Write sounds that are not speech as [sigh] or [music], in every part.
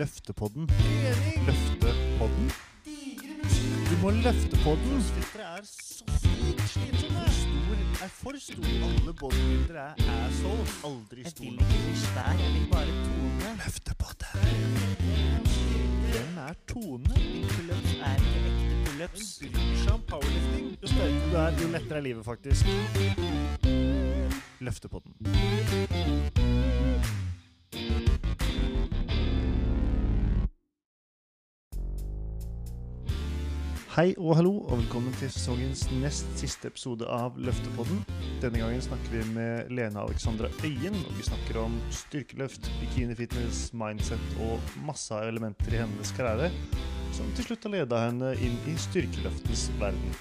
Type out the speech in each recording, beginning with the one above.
Løftepodden. Løftepodden. Du må løfte podden. Filtre er så sykt slitsomme. Stor er for stor. Alle bodybuildere er assholes. Aldri Jeg vil ikke bli svær, jeg vil bare tone. Løftepodden. Hvem er Tone? Pullups er ikke ekte Hun pullups. bryr seg om powerlifting. Jo større du er, jo lettere er livet, faktisk. Løftepodden. Hei og hallo, og velkommen til sesongens nest siste episode av Løftepodden. Denne gangen snakker vi med Lena Alexandra Øyen, og vi snakker om styrkeløft, bikinifitness, mindset og masse av elementer i hennes karriere som til slutt har leda henne inn i styrkeløftens verden.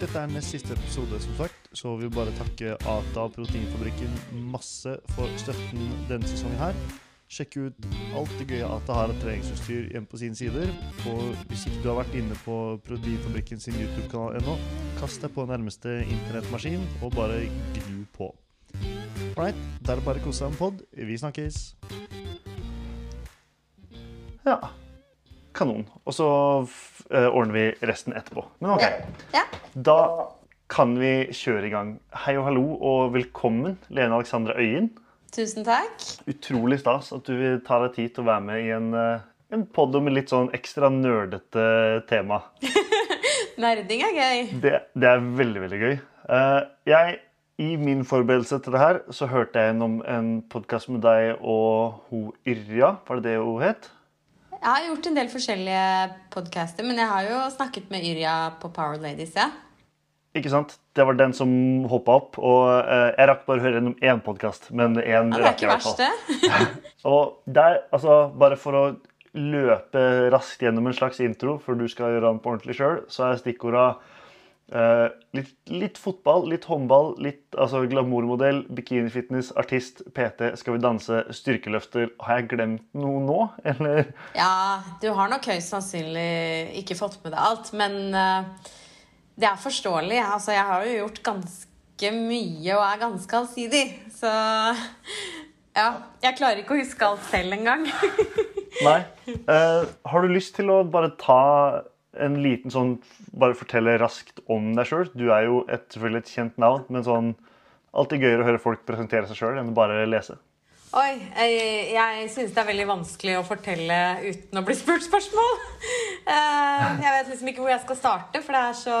Dette er nest siste episode, som sagt, så vi vil bare takke Ata Proteinfabrikken masse for støtten denne sesongen her. Sjekk ut alt det gøye Ata har av treningsutstyr hjemme på sine sider. Og hvis ikke du har vært inne på Proteinfabrikken sin YouTube-kanal ennå, kast deg på nærmeste internettmaskin og bare glu på. Alright, da er det bare å kose seg med pod. Vi snakkes. Ja. Kanon. Og så eh, ordner vi resten etterpå. Men OK. Ja. Da kan vi kjøre i gang. Hei og hallo og velkommen, Lene Alexandra Øyen. Tusen takk. Utrolig stas at du vil ta deg tid til å være med i en, eh, en pod med litt sånn ekstra nerdete tema. [laughs] Nerding er gøy. Det, det er veldig, veldig gøy. Eh, jeg, I min forberedelse til det her så hørte jeg gjennom en podkast med deg og hun Yrja, var det det hun het? Jeg har gjort en del forskjellige podcaster, men jeg har jo snakket med Yrja på Power Ladies, ja. Ikke sant? Det var den som hoppa opp. Og eh, jeg rakk bare å høre gjennom én podkast, men én ja rakk jeg i hvert fall. [laughs] Og der, altså, bare for å løpe raskt gjennom en slags intro, før du skal gjøre den på ordentlig sjøl, så er stikkorda eh, litt, litt fotball, litt håndball, litt altså, glamourmodell, bikinifitness, artist, PT, Skal vi danse, styrkeløfter. Har jeg glemt noe nå, eller? Ja, du har nok høyst sannsynlig ikke fått med deg alt, men eh, det er forståelig. Altså, jeg har jo gjort ganske mye og er ganske allsidig, så ja. Jeg klarer ikke å huske alt selv engang. [laughs] Nei. Eh, har du lyst til å bare ta en liten sånn Bare fortelle raskt om deg sjøl? Du er jo et, selvfølgelig et kjent navn, men sånn alltid gøyere å høre folk presentere seg sjøl enn å bare lese. Oi, jeg, jeg syns det er veldig vanskelig å fortelle uten å bli spurt spørsmål. Eh, jeg vet liksom ikke hvor jeg skal starte, for det er så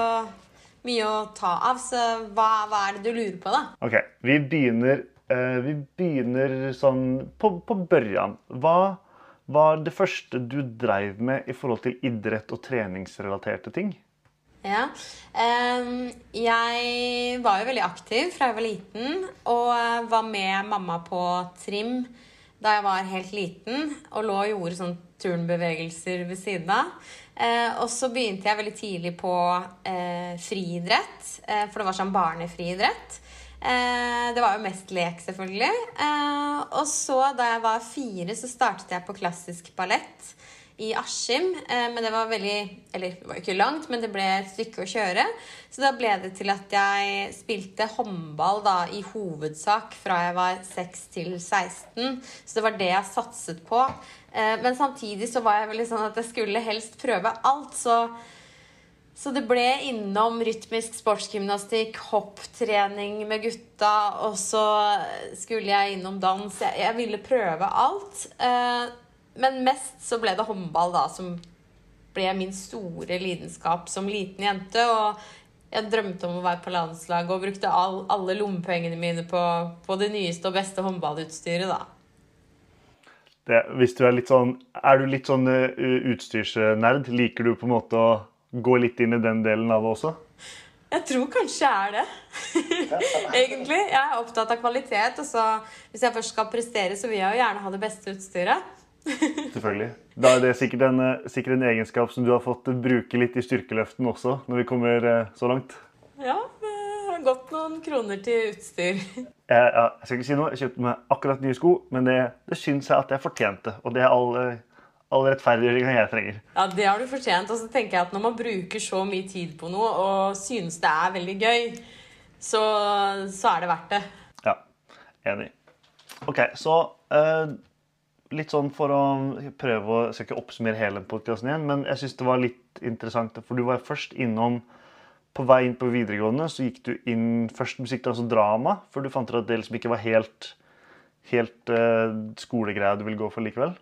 mye å ta av. Så hva, hva er det du lurer på, da? Ok, vi begynner, eh, vi begynner sånn på, på børjan. Hva var det første du dreiv med i forhold til idrett og treningsrelaterte ting? Ja. jeg var jo veldig aktiv fra jeg var liten, og var med mamma på trim da jeg var helt liten, og lå og gjorde sånn turnbevegelser ved siden av. Eh, og så begynte jeg veldig tidlig på eh, friidrett, eh, for det var sånn barnefriidrett. Det var jo mest lek, selvfølgelig. Og så, da jeg var fire, så startet jeg på klassisk ballett i Askim. Eh, men det var veldig Eller det var jo ikke langt, men det ble et stykke å kjøre. Så da ble det til at jeg spilte håndball da i hovedsak fra jeg var 6 til 16. Så det var det jeg satset på. Eh, men samtidig så var jeg veldig sånn at jeg skulle helst prøve alt. Så så det ble innom rytmisk sportsgymnastikk, hopptrening med gutta, og så skulle jeg innom dans. Jeg, jeg ville prøve alt. Men mest så ble det håndball, da, som ble min store lidenskap som liten jente. Og jeg drømte om å være på landslaget og brukte all, alle lommepengene mine på, på det nyeste og beste håndballutstyret, da. Det, hvis du er litt sånn Er du litt sånn eh, utstyrsnerd? Liker du på en måte å gå litt inn i den delen av det også? Jeg tror kanskje jeg er det. [laughs] Egentlig. Jeg er opptatt av kvalitet. Og så hvis jeg først skal prestere, så vil jeg jo gjerne ha det beste utstyret. [laughs] Selvfølgelig. Da er det sikkert en, eh, sikkert en egenskap som du har fått bruke litt i styrkeløften også, når vi kommer eh, så langt. Ja, det har gått noen kroner til utstyr. [laughs] Jeg, ja, jeg skal ikke si noe, jeg kjøpte meg akkurat nye sko, men det, det syns jeg at jeg fortjente. Og det er all, eh, all rettferdiggjøringa jeg trenger. Ja, det har du fortjent. Og så tenker jeg at når man bruker så mye tid på noe og synes det er veldig gøy, så, så er det verdt det. Ja, enig. OK, så eh, litt sånn for å prøve å Jeg skal ikke oppsummere hele podkasten igjen, men jeg syns det var litt interessant. For du var først innom På vei inn på videregående så gikk du inn først musikk, altså drama, for du fant ut at det liksom ikke var helt, helt uh, skolegreia du ville gå for likevel?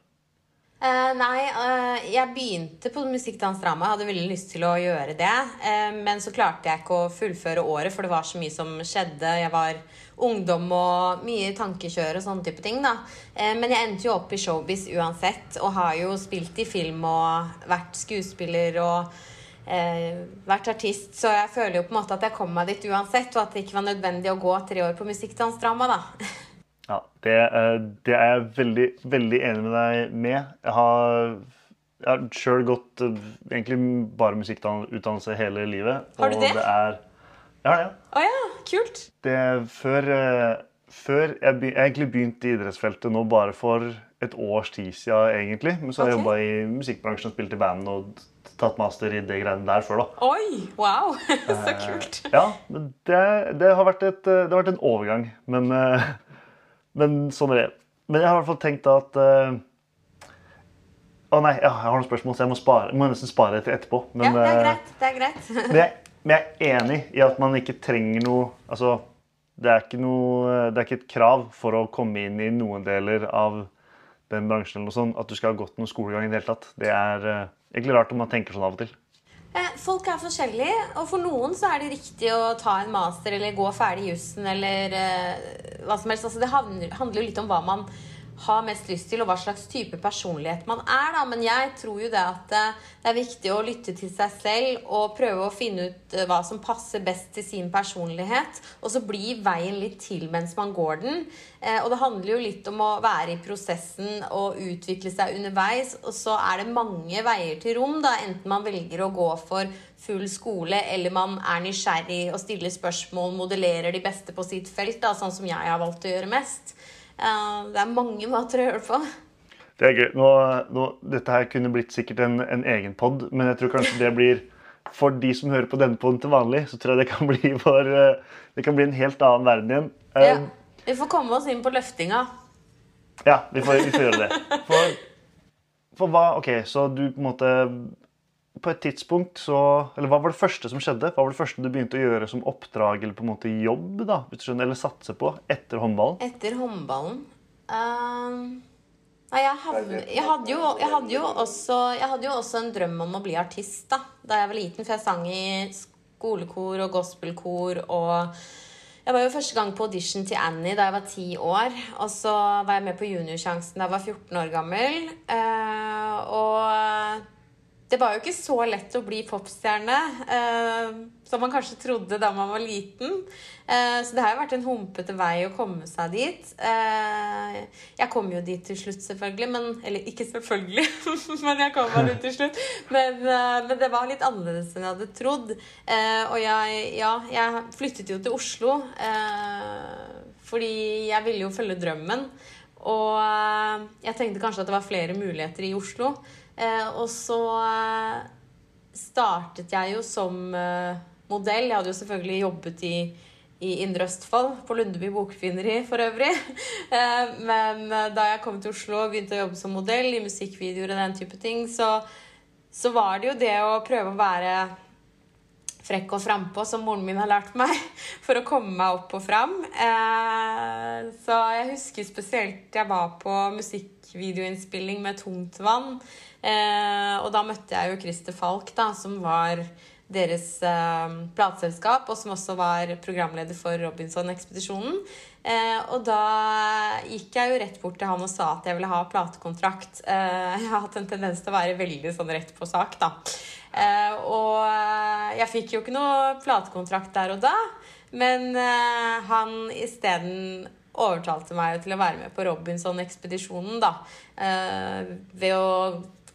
Eh, nei, uh, jeg begynte på musikkdansdrama. Hadde veldig lyst til å gjøre det. Uh, men så klarte jeg ikke å fullføre året, for det var så mye som skjedde. Jeg var ungdom og mye tankekjør og sånne type ting. da. Men jeg endte jo opp i showbiz uansett, og har jo spilt i film og vært skuespiller og vært artist. Så jeg føler jo på en måte at jeg kom meg dit uansett, og at det ikke var nødvendig å gå tre år på musikkdansdrama, da. [laughs] Ja, det, eh, det, er jeg veldig, veldig enig med deg med. Jeg har, jeg har sjøl gått eh, egentlig bare musikkutdannelse hele livet. Har du det? det er, har det. Å ja, kult. Det før, eh, før jeg, jeg egentlig begynte i idrettsfeltet nå bare for et års tid siden, egentlig. Men så har jeg Ok. jobba i musikkbransjen og spilt i band og tatt master i det greiene der før, da. Oi, wow. [laughs] så kult. Ja, men det, det, har vært et, det har vært en overgang. Men, eh, men sånn er det. Men jeg har i hvert fall tenkt at uh, Å nei, ja, jeg har noen spørsmål, så jeg må, spare, må nesten spare til etterpå. Men, ja, det er eh, greit. Det er greit. [laughs] men, jeg, men jeg er enig i at man ikke trenger noe Altså, det er ikke noe Det er ikke et krav for å komme inn i noen deler av den bransjen eller noe sånt, at du skal ha gått noen skolegang i det hele tatt. Det er eh, egentlig rart om man tenker sånn av og til. Eh, Folk er forskjellige, og for noen så er det riktig å ta en master eller gå ferdig i jussen eller eh, hva som helst. Altså, det handler, jo litt om hva man har mest lyst til, og hva slags type personlighet man er. Da. Men jeg tror jo det at eh, det er viktig å lytte til seg selv og prøve å finne ut eh, hva som passer best til sin personlighet. Og så blir veien litt til mens man går den. Eh, Og det handler jo litt om å være i prosessen og utvikle seg underveis. Og så er det mange veier til rom, da. Enten man velger å gå for full skole, eller man er nysgjerrig og stiller spørsmål, modellerer de beste på sitt felt, da, sånn som jeg har valgt å gjøre mest. Eh, Det er mange måter å gjøre det på. Det er gøy. Nå, nå, dette her kunne blitt sikkert en, en egen pod, men jeg tror kanskje det blir For de som hører på denne poden til vanlig, så tror jeg det kan bli, for, eh, det kan bli en helt annen verden igjen. Eh, Ja. Vi får komme oss inn på løftinga. Ja, vi får, vi får gjøre det. For, for hva OK, så du på en måte På et tidspunkt så Eller hva var det første som skjedde? Hva var det første du begynte å gjøre som oppdrag eller på en måte jobb? da, hvis du skjønner, Eller satse på etter håndballen? Etter håndballen uh, Nei, jeg hadde, jeg, hadde jo, jeg, hadde også, jeg hadde jo også en drøm om å bli artist da Da jeg var liten, for jeg sang i skolekor og gospelkor og jeg var jo første gang på audition til Annie da jeg var ti år. Og så var jeg med på Juniorsjansen da jeg var 14 år gammel. Uh, og det var jo ikke så lett å bli popstjerne eh, som man kanskje trodde da man var liten. Eh, så det har jo vært en humpete vei å komme seg dit. Eh, jeg kom jo dit til slutt, selvfølgelig. Men, eller ikke selvfølgelig, [laughs] men jeg kom meg dit til slutt. Men, eh, men det var litt annerledes enn jeg hadde trodd. Eh, og jeg, ja, jeg flyttet jo til Oslo eh, fordi jeg ville jo følge drømmen. Og jeg tenkte kanskje at det var flere muligheter i Oslo. Eh, og så eh, startet jeg jo som eh, modell. Jeg hadde jo selvfølgelig jobbet i, i Indre Østfold, på Lundeby Bokfineri for øvrig. [laughs] Men da jeg kom til Oslo og begynte å jobbe som modell i musikkvideoer og den type ting, så, så var det jo det å prøve å være frekk og frampå, som moren min har lært meg, [laughs] for å komme meg opp og fram. Eh, så jeg husker spesielt jeg var på musikkvideoinnspilling med Tungt vann. Eh, og da møtte jeg jo Christer Falk, da, som var deres eh, plateselskap, og som også var programleder for Robinson-ekspedisjonen. Eh, og da gikk jeg jo rett bort til han og sa at jeg ville ha platekontrakt. Eh, jeg har hatt en tendens til å være veldig sånn rett på sak, da. Eh, og eh, jeg fikk jo ikke noe platekontrakt der og da, men eh, han isteden overtalte meg til å være med på Robinson-ekspedisjonen, da. Eh, ved å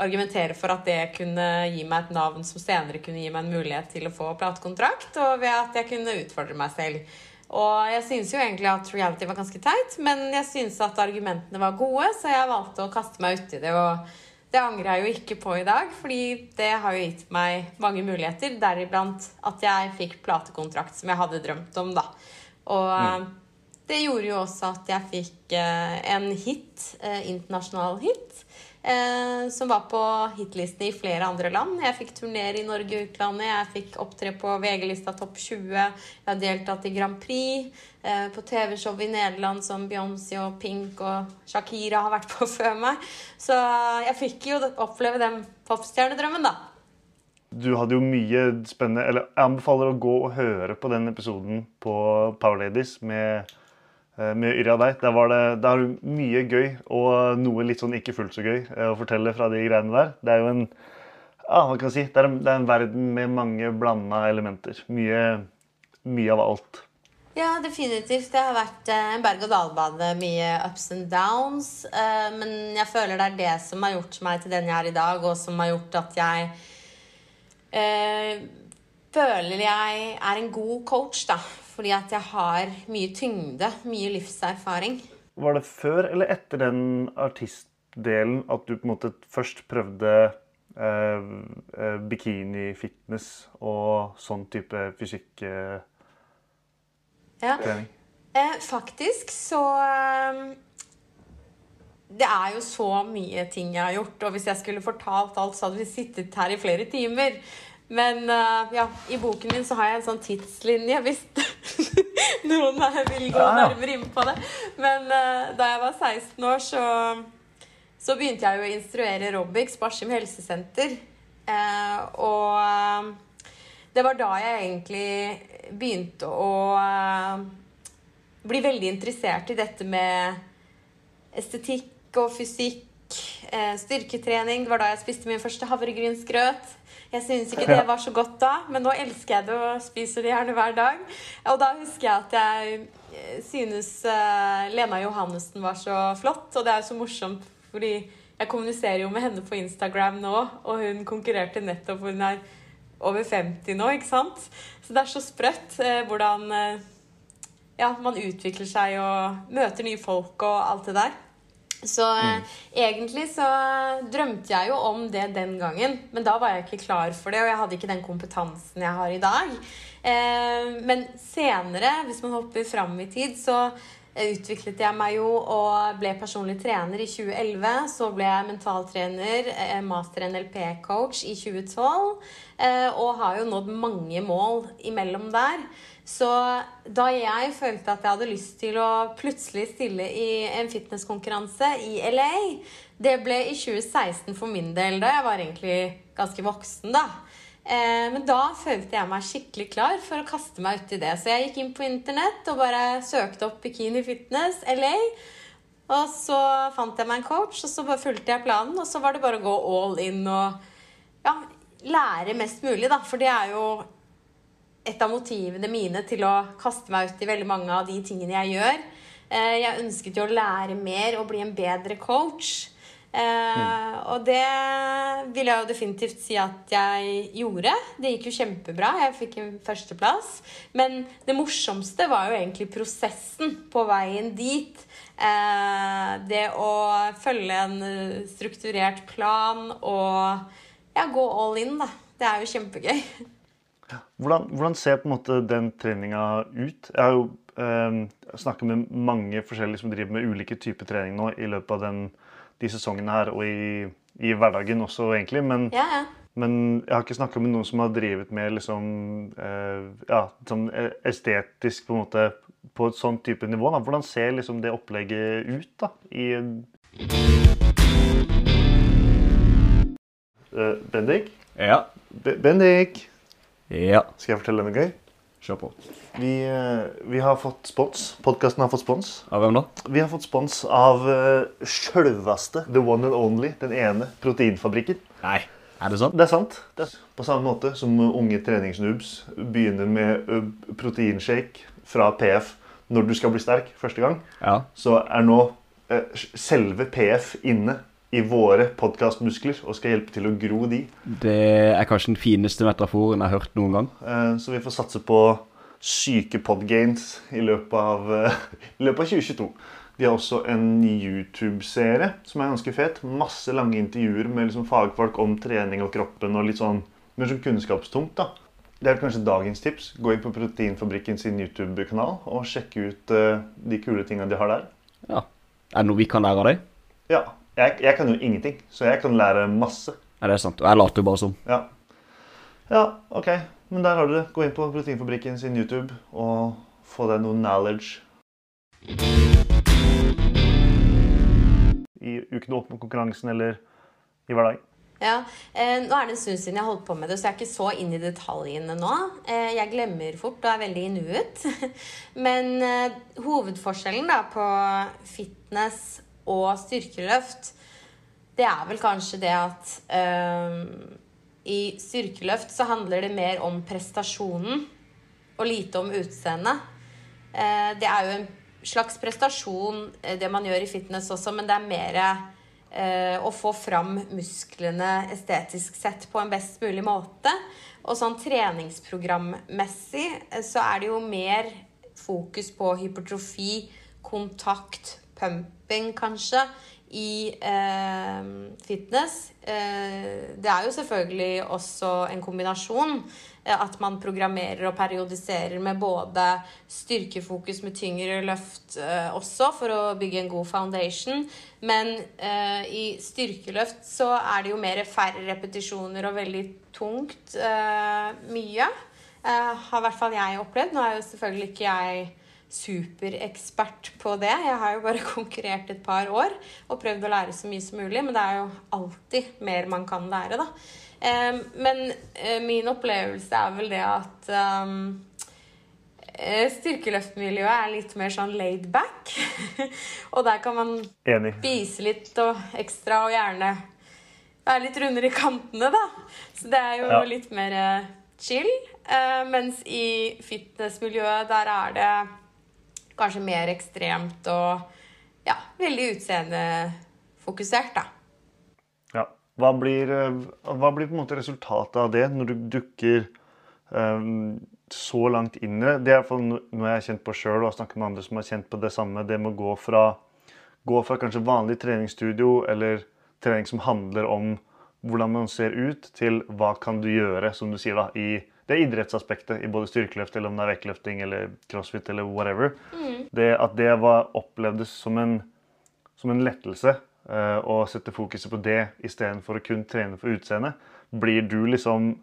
argumentere for at det kunne gi meg et navn som senere kunne gi meg en mulighet til å få platekontrakt, og ved at jeg kunne utfordre meg selv. Og jeg synes jo egentlig at reality var ganske teit, men jeg synes at argumentene var gode, så jeg valgte å kaste meg uti det. Og det angrer jeg jo ikke på i dag, fordi det har jo gitt meg mange muligheter, deriblant at jeg fikk platekontrakt som jeg hadde drømt om, da. Og det gjorde jo også at jeg fikk eh, en hit, eh, internasjonal hit, eh, som var på hitlistene i flere andre land. Jeg fikk turnere i Norge og utlandet, jeg fikk opptre på VG-lista Topp 20, jeg har deltatt i Grand Prix, eh, på TV-show i Nederland som Beyoncé og Pink og Shakira har vært på [laughs] før meg. Så jeg fikk jo oppleve den popstjernedrømmen, da. Du hadde jo mye spennende Eller jeg anbefaler å gå og høre på den episoden på Power Ladies med, med Yrja. Der var det, har mye gøy, og noe litt sånn ikke fullt så gøy eh, å fortelle fra de greiene der. Det er jo en ja, hva kan jeg si? Det er, det er en verden med mange blanda elementer. Mye, mye av alt. Ja, definitivt. Det har vært eh, en berg-og-dal-bane. Mye ups and downs. eh, Men jeg føler det er det som har gjort meg til den jeg er i dag, og som har gjort at jeg eh, føler jeg er en god coach, da. Fordi at jeg har mye tyngde, mye livserfaring. Var det før eller etter den artistdelen at du på en måte først prøvde eh, eh, bikini-fitness og sånn type fysikktrening? Ja. Eh, faktisk så eh, Det er jo så mye ting jeg har gjort, og hvis jeg skulle fortalt alt, så hadde vi sittet her i flere timer. Men uh, ja, i boken min så har jeg en sånn tidslinje, hvis [laughs] noen vil gå nærmere inn på det. Men uh, da jeg var 16 år, så, så begynte jeg jo å instruere Robix på Askim helsesenter. Uh, og det var da jeg egentlig begynte å bli veldig interessert i dette med estetikk og fysikk, styrketrening. Det var da jeg spiste min første havregrynsgrøt. Jeg syntes ikke det var så godt da, men nå elsker jeg det og spiser det gjerne hver dag. Og da husker jeg at jeg eh, synes eh, Lena Johannessen var så flott, og det er jo så morsomt fordi jeg kommuniserer jo med henne på Instagram nå, og hun konkurrerte nettopp, hun er over 50 nå, ikke sant? Så det er så sprøtt eh, hvordan eh, ja, man utvikler seg og møter nye folk og alt det der. Så mm. egentlig så drømte jeg jo om det den gangen, men da var jeg ikke klar for det, og jeg hadde ikke den kompetansen jeg har i dag. Eh, men senere, hvis man hopper fram i tid, så eh, utviklet jeg meg jo og ble personlig trener i 2011. Så ble jeg mentaltrener, eh, master NLP-coach i 2012, eh, og har jo nådd mange mål imellom der. Så da jeg følte at jeg hadde lyst til å plutselig stille i en fitnesskonkurranse i LA, det ble i 2016 for min del, da jeg var egentlig ganske voksen, da. Eh, men da følte jeg meg skikkelig klar for å kaste meg uti det. Så jeg gikk inn på internett og bare søkte opp Bikini Fitness LA. Og så fant jeg meg en coach, og så bare fulgte jeg planen. Og så var det bare å gå all in og ja, lære mest mulig, da. For det er jo et av motivene mine til å kaste meg ut i veldig mange av de tingene jeg gjør. Eh, Jeg ønsket jo å lære mer og bli en bedre coach. Mm. Og det vil jeg jo definitivt si at jeg gjorde. Det gikk jo kjempebra. Jeg fikk en førsteplass. Men det morsomste var jo egentlig prosessen på veien dit. Eh, Det å følge en eh, strukturert plan og ja, gå all in, da. Det er jo kjempegøy. [laughs] Hvordan, hvordan ser på en måte den treninga ut? Jeg har jo eh, snakket med mange forskjellige som driver med ulike typer trening nå i løpet av den, de sesongene her, og i, i hverdagen også, egentlig. Men, Ja, ja. men jeg har ikke snakka med noen som har drevet med liksom eh, Ja, sånn estetisk på en måte på et sånn type nivå. Da. Hvordan ser liksom det opplegget ut, da? I Eh, Bendik? Ja. Be Bendik! Ja. Skal jeg fortelle noe gøy? Kjør på. Vi, eh, vi har fått spons. Podkasten har fått spons. Av hvem da? Vi har fått spons av uh, sjølveste, the one and only, den ene proteinfabrikken. Nei. Er det sant? Det er sant. Det er på samme måte som unge treningsnoobs begynner med proteinshake fra PF når du skal bli sterk første gang, Ja. så er nå eh, selve PF inne i våre podkastmuskler og skal hjelpe til å gro de. Det er kanskje den fineste metaforen jeg har hørt noen gang. Eh, Så vi får satse på syke podgains i løpet av, eh, i løpet av 2022. De har også en YouTube-serie som er ganske fet. Masse lange intervjuer med liksom fagfolk om trening og kroppen. og litt sånn, mer sånn kunnskapstungt. da. det er kanskje dagens tips. Gå inn på Proteinfabrikken sin YouTube-kanal og sjekke ut eh, de kule tinga de har der. Ja. Er det noe vi kan lære av deg? Ja, jeg, jeg kan jo ingenting, så jeg kan lære masse. Ja, det er sant. Og jeg later jo bare som. Ja. ja, OK. Men der har du det. Gå inn på Proteinfabrikken sin YouTube og få deg noe knowledge. I uken opp mot konkurransen eller i hverdagen. Ja, eh, Nå er det en stund siden jeg holdt på med det, så jeg er ikke så inn i detaljene nå. Eh, jeg glemmer fort og er veldig i nuet. [laughs] Men eh, hovedforskjellen da på fitness og styrkeløft, det er vel kanskje det at eh, i styrkeløft så handler det mer om prestasjonen og lite om utseendet. Eh, det er jo en slags prestasjon, eh, det man gjør i fitness også, men det er mer eh, å få fram musklene estetisk sett på en best mulig måte. Og sånn treningsprogrammessig eh, så er det jo mer fokus på hypertrofi, kontakt, pumping kanskje, i eh, fitness. Eh, det er jo selvfølgelig også en kombinasjon. eh, At man programmerer og periodiserer med både styrkefokus med tyngre løft eh, også, for å bygge en god foundation. Men eh, i styrkeløft så er det jo mer færre repetisjoner og veldig tungt mye. Har i hvert fall jeg opplevd. Nå er jo selvfølgelig ikke jeg superekspert på det. Jeg har jo bare [laughs] konkurrert et par år og prøvd å lære så mye som mulig, men det er jo alltid mer man kan lære, da. Eh, men eh, min opplevelse er vel det at um, eh, Styrkeløftmiljøet er litt mer sånn laid back. [laughs] og der kan man Enig. spise litt og ekstra og gjerne være litt rundere i kantene, da. Så det er jo Ja. litt mer eh, chill. Mens i fitnessmiljøet, der er det kanskje mer ekstremt og ja, veldig utseendefokusert, da. Ja. Hva blir, eh, hva blir på en måte resultatet av det når du dukker um, så langt inn i det? Det er i hvert fall noe jeg har kjent på sjøl, og har snakket med andre som har kjent på det samme. Det med å gå fra, gå fra kanskje vanlig treningsstudio eller trening som handler om hvordan man ser ut, til hva kan du gjøre, som du sier, da, i det idrettsaspektet i både styrkeløft eller om det er vektløfting eller crossfit eller whatever. Det at det var opplevdes som en som en lettelse uh, å sette fokuset på det istedenfor å kun trene for utseende. Blir du liksom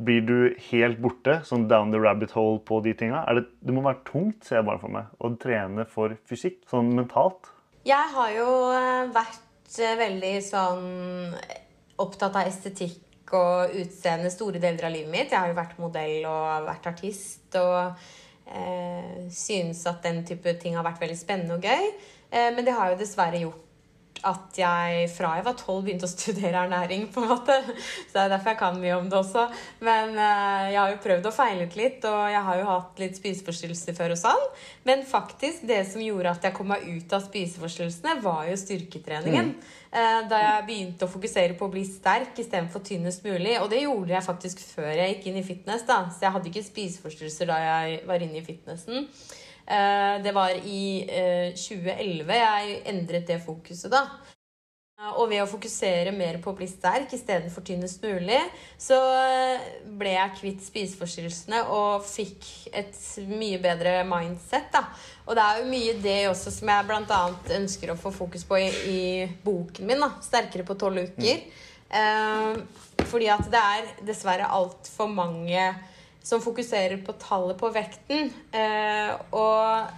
blir du helt borte, sånn down the rabbit hole på de tinga? Det, det må være tungt, ser jeg bare for meg, å trene for fysikk, sånn mentalt. Jeg har jo eh, vært eh, veldig sånn opptatt av estetikk og utseende store deler av livet mitt. Jeg har jo vært modell og vært artist og eh, synes at den type ting har vært veldig spennende og gøy. Eh, men det har jo dessverre gjort at jeg fra jeg var tolv begynte å studere ernæring, på en måte. Så det er derfor jeg kan mye om det også. Men eh, jeg har jo prøvd og feilet litt, og jeg har jo hatt litt spiseforstyrrelser før og sånn. Men faktisk, det som gjorde at jeg kom meg ut av spiseforstyrrelsene, var jo styrketreningen. Eh, Da jeg begynte å fokusere på å bli sterk istedenfor tynnest mulig. Og det gjorde jeg faktisk før jeg gikk inn i fitness, da. Så jeg hadde ikke spiseforstyrrelser da jeg var inne i fitnessen. Eh, Det var i eh, 2011 jeg endret det fokuset, da. Eh, Og ved å fokusere mer på å bli sterk istedenfor tynnest mulig, så eh, ble jeg kvitt spiseforstyrrelsene og fikk et mye bedre mindset. da. Og det er jo mye det også som jeg bl.a. ønsker å få fokus på i, i boken min, da. 'Sterkere på tolv uker'. Eh, fordi at det er dessverre altfor mange som fokuserer på tallet på vekten. Eh, og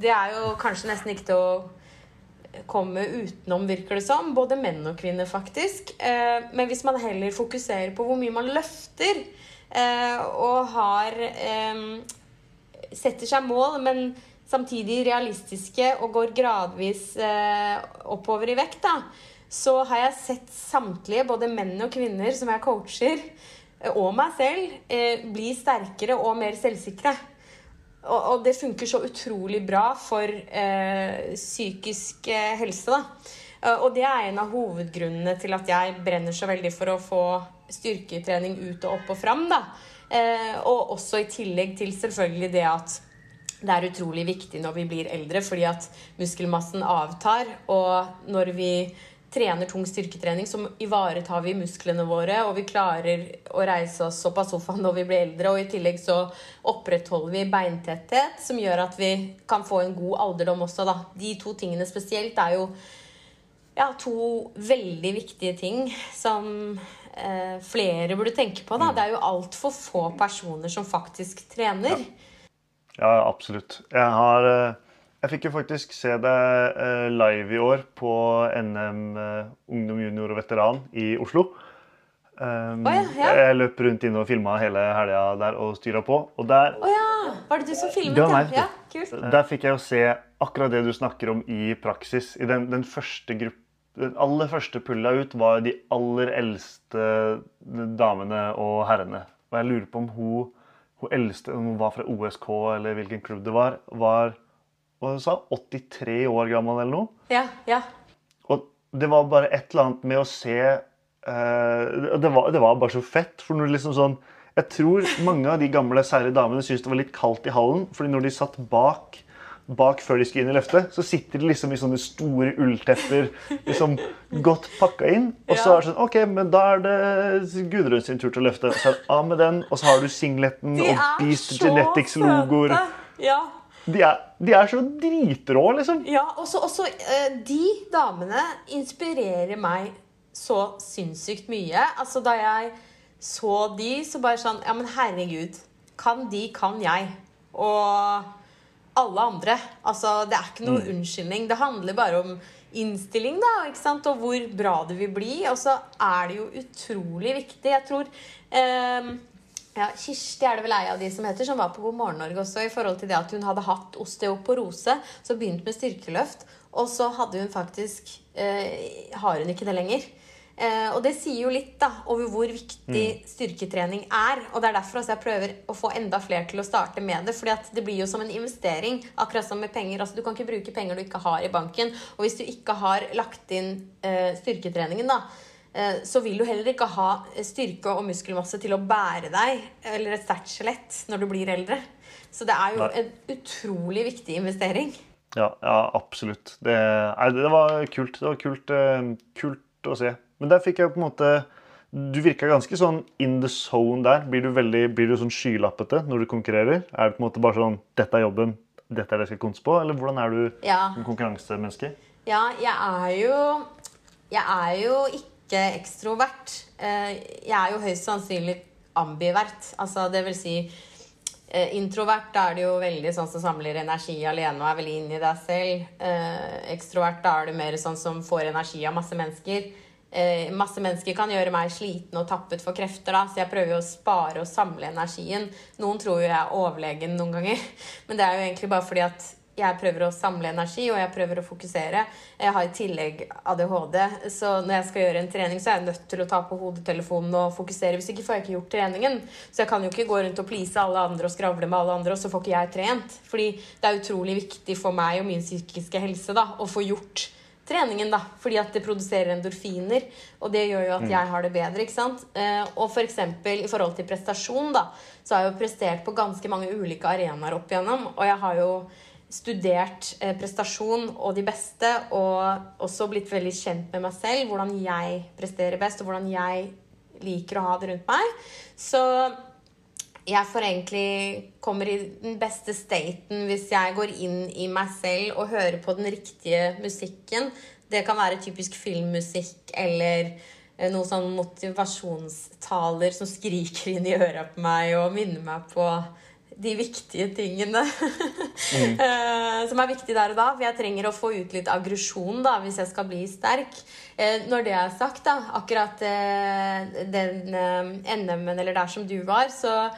det er jo kanskje nesten ikke til å komme utenom, virker det som. Både menn og kvinner, faktisk. Eh, men hvis man heller fokuserer på hvor mye man løfter, eh, og har Setter seg mål, men samtidig realistiske og går gradvis oppover i vekt, da, så har jeg sett samtlige, både menn og kvinner som jeg coacher, og meg selv, eh, bli sterkere og mer selvsikre. Og, det funker så utrolig bra for eh, psykisk eh, helse, da. Eh, Og det er en av hovedgrunnene til at jeg brenner så veldig for å få styrketrening ut og opp og fram, da. Og også i tillegg til selvfølgelig det at det er utrolig viktig når vi blir eldre, fordi at muskelmassen avtar. Og når vi trener tung styrketrening, så ivaretar vi musklene våre, og vi klarer å reise oss opp av sofaen når vi blir eldre. Og i tillegg så opprettholder vi beintetthet, som gjør at vi kan få en god alderdom også, da. De to tingene spesielt er jo ja, to veldig viktige ting som eh, flere burde tenke på. Da. Det er jo altfor få personer som faktisk trener. Ja, absolutt. Jeg har eh, Jeg fikk jo faktisk se deg eh, live i år på NM eh, Ungdom junior og veteran i Oslo. Um, oh, ja, ja. Jeg løp rundt inne og filma hele helga der og styra på. Og der, oh, ja! Var det du som filmet? Det meg, ja? ja, kult. der fikk jeg jo se akkurat det du snakker om i praksis. I den, den første grupp, den aller første pulla ut var de aller eldste damene og herrene. Og jeg lurer på om hun, hun eldste, om hun var fra OSK eller hvilken klubb det var, var hva hun sa, 83 år gammel eller noe. Ja, ja. Og det var bare et eller annet med å se eh, det, var, det var bare så fett. For når liksom sånn Jeg tror mange av de gamle særlig damene syntes det var litt kaldt i hallen. fordi når de satt bak, bak før de skulle inn i løftet, så sitter de liksom i sånne store ulltepper liksom godt pakka inn. Og så er det sånn OK, men da er det Gudrun sin tur til å løfte. Så er det av med den, og så har du singleten og Beast Genetics-logoer. Ja. De, er- de er så dritrå, liksom. Ja, også, også eh, De damene inspirerer meg så sinnssykt mye. Altså, da jeg så de, så bare sånn Ja, men herregud. Kan de, kan jeg. Og alle andre. Altså, det er ikke noe unnskyldning. Det handler bare om innstilling, da, ikke sant? og hvor bra det vil bli. Og så er det jo utrolig viktig. Jeg tror eh, ja, Kirsti er det vel ei av de som heter, som var på God morgen Norge også, i forhold til det at hun hadde hatt osteoporose, så begynte med styrkeløft, og så hadde hun faktisk eh, Har hun ikke det lenger. Eh, og det sier jo litt da, over hvor viktig styrketrening er. Og det er derfor jeg prøver å få enda flere til å starte med det. fordi det blir jo som en investering, akkurat som med penger. altså Du kan ikke bruke penger du ikke har i banken. Og hvis du ikke har lagt inn eh, styrketreningen, da, så vil du heller ikke ha styrke og muskelmasse til å bære deg, eller et sterkt skjelett, når du blir eldre. Så det er jo Nei. en utrolig viktig investering. Ja, ja absolutt. Det, det var kult. Det var kult, eh, kult å se. Men der fikk jeg på en måte Du virka ganske sånn in the zone der. Blir du, veldig, blir du sånn skylappete når du konkurrerer? Er det på en måte bare sånn Dette er jobben. Dette er det jeg skal konse på? Eller hvordan er du Ja. som konkurransemenneske? Ja, jeg er jo Jeg er jo ikke ekstrovert. Eh, Jeg er jo høyst sannsynlig ambivert. Altså, det vil si eh, Introvert da er det jo veldig sånn som samler energi alene og er veldig inne i deg selv. Eh, ekstrovert da er du mer sånn som får energi av masse mennesker. Masse mennesker kan gjøre meg sliten og tappet for krefter, da, så jeg prøver jo å spare og samle energien. Noen tror jo jeg er overlegen noen ganger, [laughs] men det er jo egentlig bare fordi at jeg prøver å samle energi, og jeg prøver å fokusere. Jeg har i tillegg ADHD, så når jeg skal gjøre en trening, så er jeg nødt til å ta på hodetelefonen og fokusere. Hvis ikke får jeg ikke gjort treningen. Så jeg kan jo ikke gå rundt og please alle andre og skravle med alle andre, og så får ikke jeg trent. Fordi det er utrolig viktig for meg og min psykiske helse da, å få gjort treningen, da. Fordi at det produserer endorfiner, og det gjør jo at jeg har det bedre. ikke sant? Eh, og for eksempel i forhold til prestasjon, da, så har jeg jo prestert på ganske mange ulike arenaer opp igjennom, og jeg har jo studert eh, prestasjon og de beste, og også blitt veldig kjent med meg selv, hvordan jeg presterer best, og hvordan jeg liker å ha det rundt meg. Så jeg får egentlig kommer i den beste staten hvis jeg går inn i meg selv og hører på den riktige musikken. Det kan være typisk filmmusikk eller eh, noen sånn motivasjonstaler som skriker inn i øra på meg og minner meg på de viktige tingene [laughs] eh, som er viktige der og da. For jeg trenger å få ut litt aggresjon da, hvis jeg skal bli sterk. Eh, når det er sagt, da, akkurat eh, den NM-en eller der som du var, så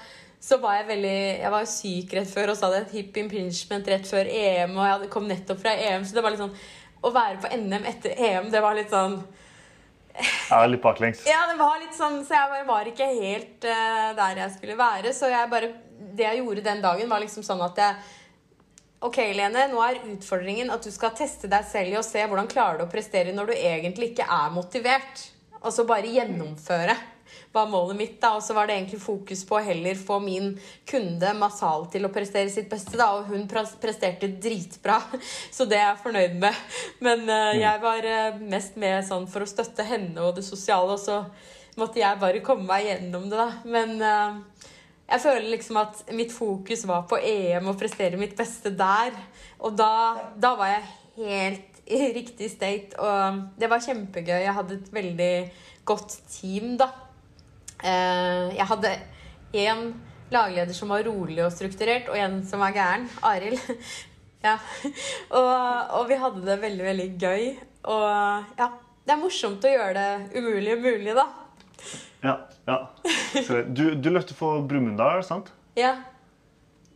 så var jeg veldig Jeg var syk rett før og så hadde jeg et hip impingement rett før EM, og jeg hadde- kom nettopp fra EM, så det var litt sånn Å være på NM etter EM, det var litt sånn Ja, litt baklengs. ja, det var litt sånn, så jeg var ikke helt uh, der jeg skulle være. Så jeg bare, det jeg gjorde den dagen, var liksom sånn at jeg Ok, Lene, nå er utfordringen at du skal teste deg selv i å se hvordan klarer du å prestere når du egentlig ikke er motivert. Og så bare gjennomføre. var målet mitt. da, Og så var det egentlig fokus på å heller få min kunde Masal til å prestere sitt beste. da, Og hun presterte dritbra, [laughs] så det er jeg fornøyd med. Men uh, jeg var uh, mest med sånn for å støtte henne og det sosiale, og så måtte jeg bare komme meg gjennom det, da. Men eh, jeg føler liksom at mitt fokus var på EM og prestere mitt beste der. Og da, da var jeg helt i riktig state, og det var kjempegøy. Jeg hadde et veldig godt team, da. Eh, Jeg hadde én lagleder som var rolig og strukturert, og en som var gæren. Arild. [laughs] Ja. Og, og vi hadde det veldig, veldig gøy. Og ja, det er morsomt å gjøre det umulige mulig, da. Ja, ja. Du, du løfter for Brumunddal, sant? Ja.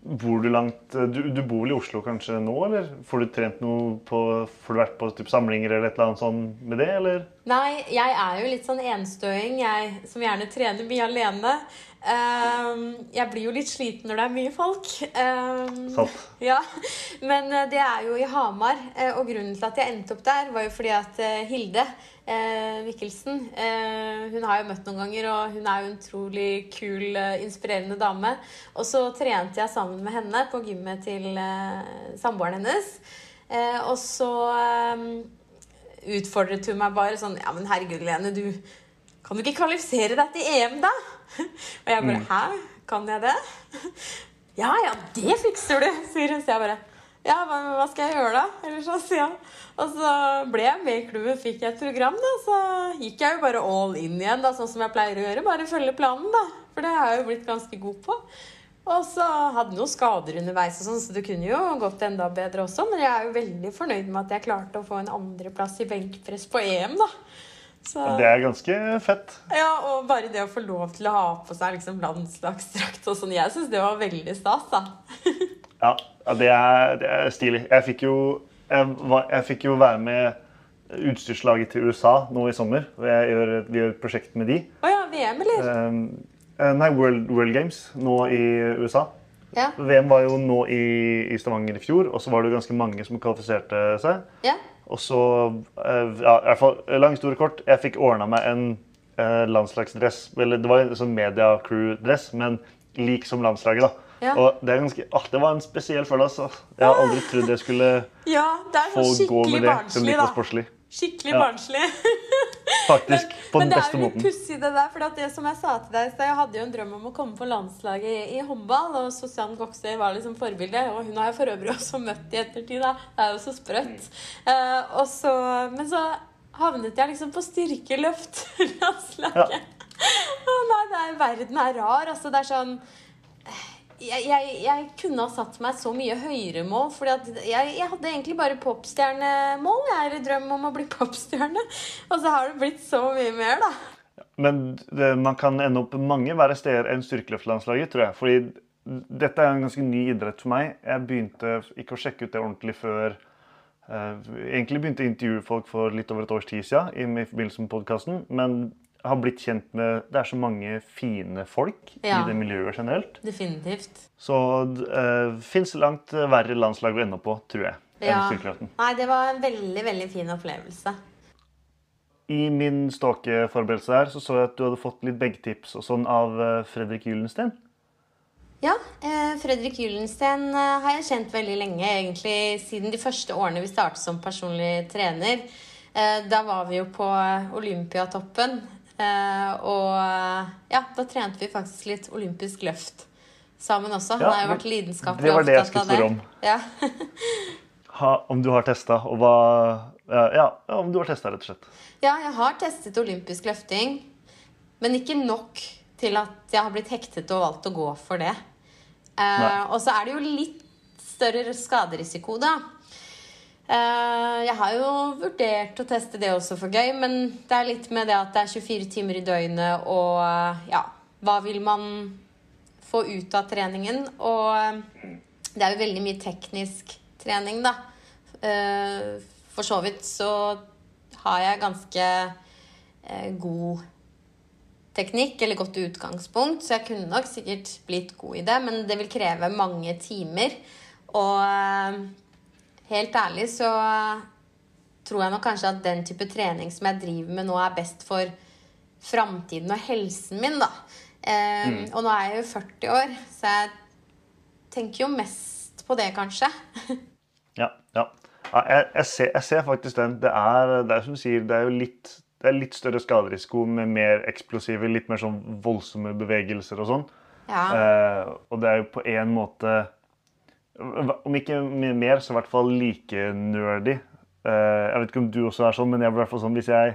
Bor du langt du, du bor vel i Oslo kanskje nå, eller? Får du trent noe på Får du vært på typ, samlinger eller et eller annet sånn med det, eller? Nei, jeg er jo litt sånn enstøing, jeg som gjerne trener mye alene. Ehm, jeg blir jo litt sliten når det er mye folk. Ehm, Sant. ja, Men eh, det er jo i Hamar, eh, og grunnen til at jeg endte opp der, var jo fordi at eh, Hilde Mikkelsen Hun har jeg møtt noen ganger, og hun er jo en utrolig kul, inspirerende dame. Og så trente jeg sammen med henne på gymmet til samboeren hennes. Og så eh, utfordret hun meg bare sånn Ja, men herregud, Lene, du kan du ikke kvalifisere deg til EM, da? Og jeg bare Hæ? Kan jeg det? Ja, ja, det fikser du, sier hun. Så jeg bare Ja, hva, hva skal jeg gjøre, da? Eller så sier jeg. Og så ble jeg med i klubben, fikk jeg et program, da. Så gikk jeg jo bare all in igjen, da, sånn som jeg pleier å gjøre. Bare følge planen, da. For det har jeg jo blitt ganske god på. Og så hadde noen skader underveis, og sånn, så det kunne jo gått enda bedre også. Men jeg er jo veldig fornøyd med at jeg klarte å få en andreplass i benkpress på EM, da. Så, Det er ganske fett. ja, og bare det å få lov til å ha på seg liksom landslagsdrakt og sånn, jeg syns det var veldig stas, da. [laughs] Ja, det, er, det er stilig. Jeg fikk jo, jeg, jeg fikk jo være med utstyrslaget til USA nå i sommer. gjør, vi gjør et prosjekt med de. Å ja, VM, eller? Um, nei, World, World Games nå i USA. Ja. VM var jo nå i, i Stavanger i fjor, og så var det ganske mange som kvalifiserte seg. ja. Og så, eh, ja, i hvert fall, lang historie kort, jeg fikk ordna meg en eh, landslagsdress. Eller det var en sånn media crew-dress, men lik som landslaget, da. Ja. Og det, ganske, ah, det var en spesiell følelse. Altså. Jeg har aldri trodd jeg skulle Ja, få gå med det som like sportslig. Skikkelig Ja. barnslig. [laughs] Faktisk. På Men den det er jo litt måten. pussig, det der. For det som jeg sa til deg, så jeg hadde jo en drøm om å komme på landslaget i, i håndball. Og Sosian Goksøy var liksom forbilde. Og hun har jeg for øvrig også møtt i ettertid. da. Det er jo så sprøtt. Eh, og så, men så havnet jeg liksom på styrkeløft [laughs] landslaget. Ja. Å nei, det er, verden er rar. Altså, det er sånn jeg, jeg, kunne ha satt meg så mye høyere mål. For jeg, jeg hadde egentlig bare popstjernemål. Jeg er i drøm om å bli popstjerne. Og så har det blitt så mye mer, da. Men det, man kan ende opp mange verre steder enn styrkeløftlandslaget, tror jeg. Fordi dette er en ganske ny idrett for meg. Jeg begynte ikke å sjekke ut det ordentlig før eh, Egentlig begynte jeg å intervjue folk for litt over et års tid siden i, forbindelse med podkasten. Men har blitt kjent med Det er så mange fine folk Ja. i det miljøet generelt. Definitivt. Så det uh, fins langt verre landslag å ende på, tror jeg, Ja. Nei, det var en veldig, veldig fin opplevelse. I min stalkeforberedelse her så så jeg at du hadde fått litt beggtips og sånn av eh, Fredrik Gyllensten. Ja, eh, Fredrik Gylensten eh, har jeg kjent veldig lenge, egentlig siden de første årene vi startet som personlig trener. Eh, da var vi jo på Olympiatoppen, eh, og eh, ja, da trente vi faktisk litt olympisk løft sammen også. Han Ja, har jo vært lidenskapelig det var det jeg skulle av spørre om. [laughs] Ja. Ha, om du har testa, og hva ja, ja, om du har testa, rett og slett. ja, jeg har testet olympisk løfting, men ikke nok til at jeg har blitt hektet og valgt å gå for det. Eh, og så er det jo litt større skaderisiko, da. Eh, jeg har jo vurdert å teste det også for gøy, men det er litt med det at det er 24 timer i døgnet, og ja Hva vil man få ut av treningen? Og eh, det er jo veldig mye teknisk trening, da. Eh, for så vidt så har jeg ganske god teknikk, eller godt utgangspunkt, så jeg kunne nok sikkert blitt god i det, men det vil kreve mange timer. Og helt ærlig så tror jeg nok kanskje at den type trening som jeg driver med nå, er best for framtiden og helsen min, da. Eh, Og nå er jeg jo 40 år, så jeg tenker jo mest på det, kanskje. [laughs] Ja, ja. ja jeg, jeg, ser, jeg ser faktisk den. Det er, det er som du sier, det er jo litt, det er litt større skaderisiko med mer eksplosive, litt mer sånn voldsomme bevegelser og sånn. Ja. Eh, og det er jo på en måte Om ikke mer, så i hvert fall like nerdy. Eh, jeg vet ikke om du også er sånn, men jeg blir hvert fall sånn hvis jeg,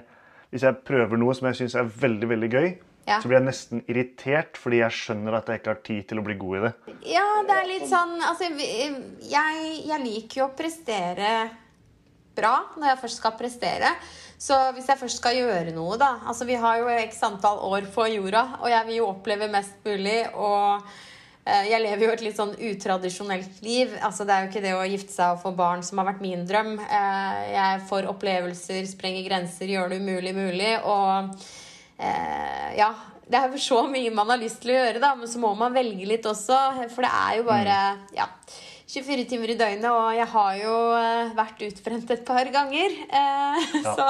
hvis jeg prøver noe som jeg syns er veldig, veldig gøy, Ja. så blir jeg nesten irritert fordi jeg skjønner at jeg ikke har tid til å bli god i det. Ja, det er litt sånn Altså, jeg, jeg liker jo å prestere bra når jeg først skal prestere. Så hvis jeg først skal gjøre noe, da Altså, vi har jo x antall år på jorda, og jeg vil jo oppleve mest mulig. Og jeg lever jo et litt sånn utradisjonelt liv. Altså, det er jo ikke det å gifte seg og få barn som har vært min drøm. Eh, jeg får opplevelser, sprenger grenser, gjør det umulig mulig. Og eh, ja, det er jo så mye man har lyst til å gjøre, da, men så må man velge litt også. For det er jo bare ja, 24 timer i døgnet, og jeg har jo eh, vært utbrent et par ganger. Eh, [laughs] Ja. Så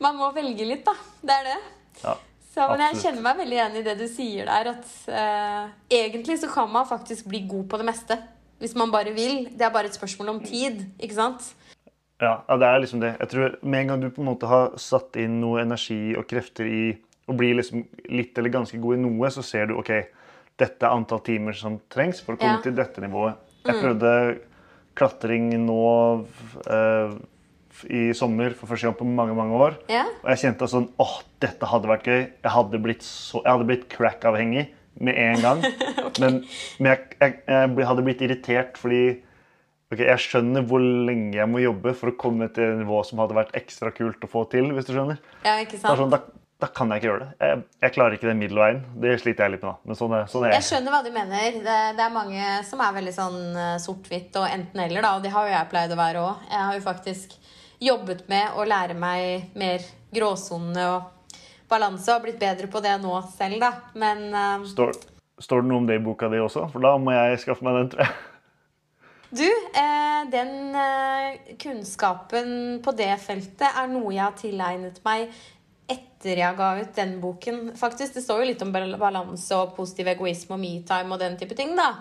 man må velge litt, da. Det er det. Ja. Så, men jeg kjenner meg veldig enig i det du sier der, at eh, egentlig så kan man faktisk bli god på det meste. Hvis man bare vil. Det er bare et spørsmål om tid, ikke sant? Ja, ja, det er liksom det. Jeg tror Med en gang du på en måte har satt inn noe energi og krefter i å bli liksom litt eller ganske god i noe, så ser du OK, dette er antall timer som trengs for å komme Ja. til dette nivået. Jeg prøvde klatring nå eh, i sommer for første gang på mange mange år. Ja. Og jeg kjente sånn åh, dette hadde vært gøy. Jeg hadde blitt, så, jeg hadde blitt crack-avhengig med en gang. [laughs] Men, men jeg, jeg, jeg hadde blitt irritert fordi ok, jeg skjønner hvor lenge jeg må jobbe for å komme til et nivå som hadde vært ekstra kult å få til. hvis du skjønner. ja, ikke sant? sånn, da, da kan jeg ikke gjøre det. Jeg, jeg klarer ikke den middelveien. Det sliter jeg litt med. Men sånn er, sånn er Jeg jeg. skjønner hva du mener. Det, det er mange som er veldig sånn eh, sort-hvitt og enten-eller, da. Og det har jo jeg pleid å være òg. Jeg har jo faktisk jobbet med å lære meg mer gråsone og balanse og blitt bedre på det nå selv, da. Men uh, Står, står det noe om det i boka di også? For da må jeg skaffe meg den, tror jeg. du, eh, den eh, kunnskapen på det feltet er noe jeg har tilegnet meg etter jeg ga ut den boken. Faktisk, Det står jo litt om balanse og positiv egoisme og metime og den type ting, da.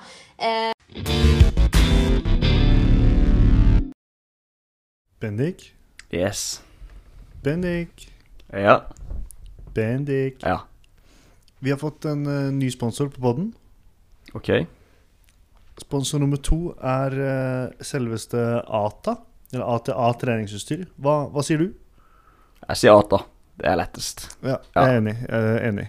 Bendik? Yes. Bendik? Ja. Bendik? Ja. Vi har fått en uh, ny sponsor på podden. OK. Sponsor nummer to er uh, selveste ATA, eller ATA treningsutstyr. Hva, hva sier du? Jeg sier ATA. Det er lettest. Ja, Ja. jeg er enig. Jeg er enig.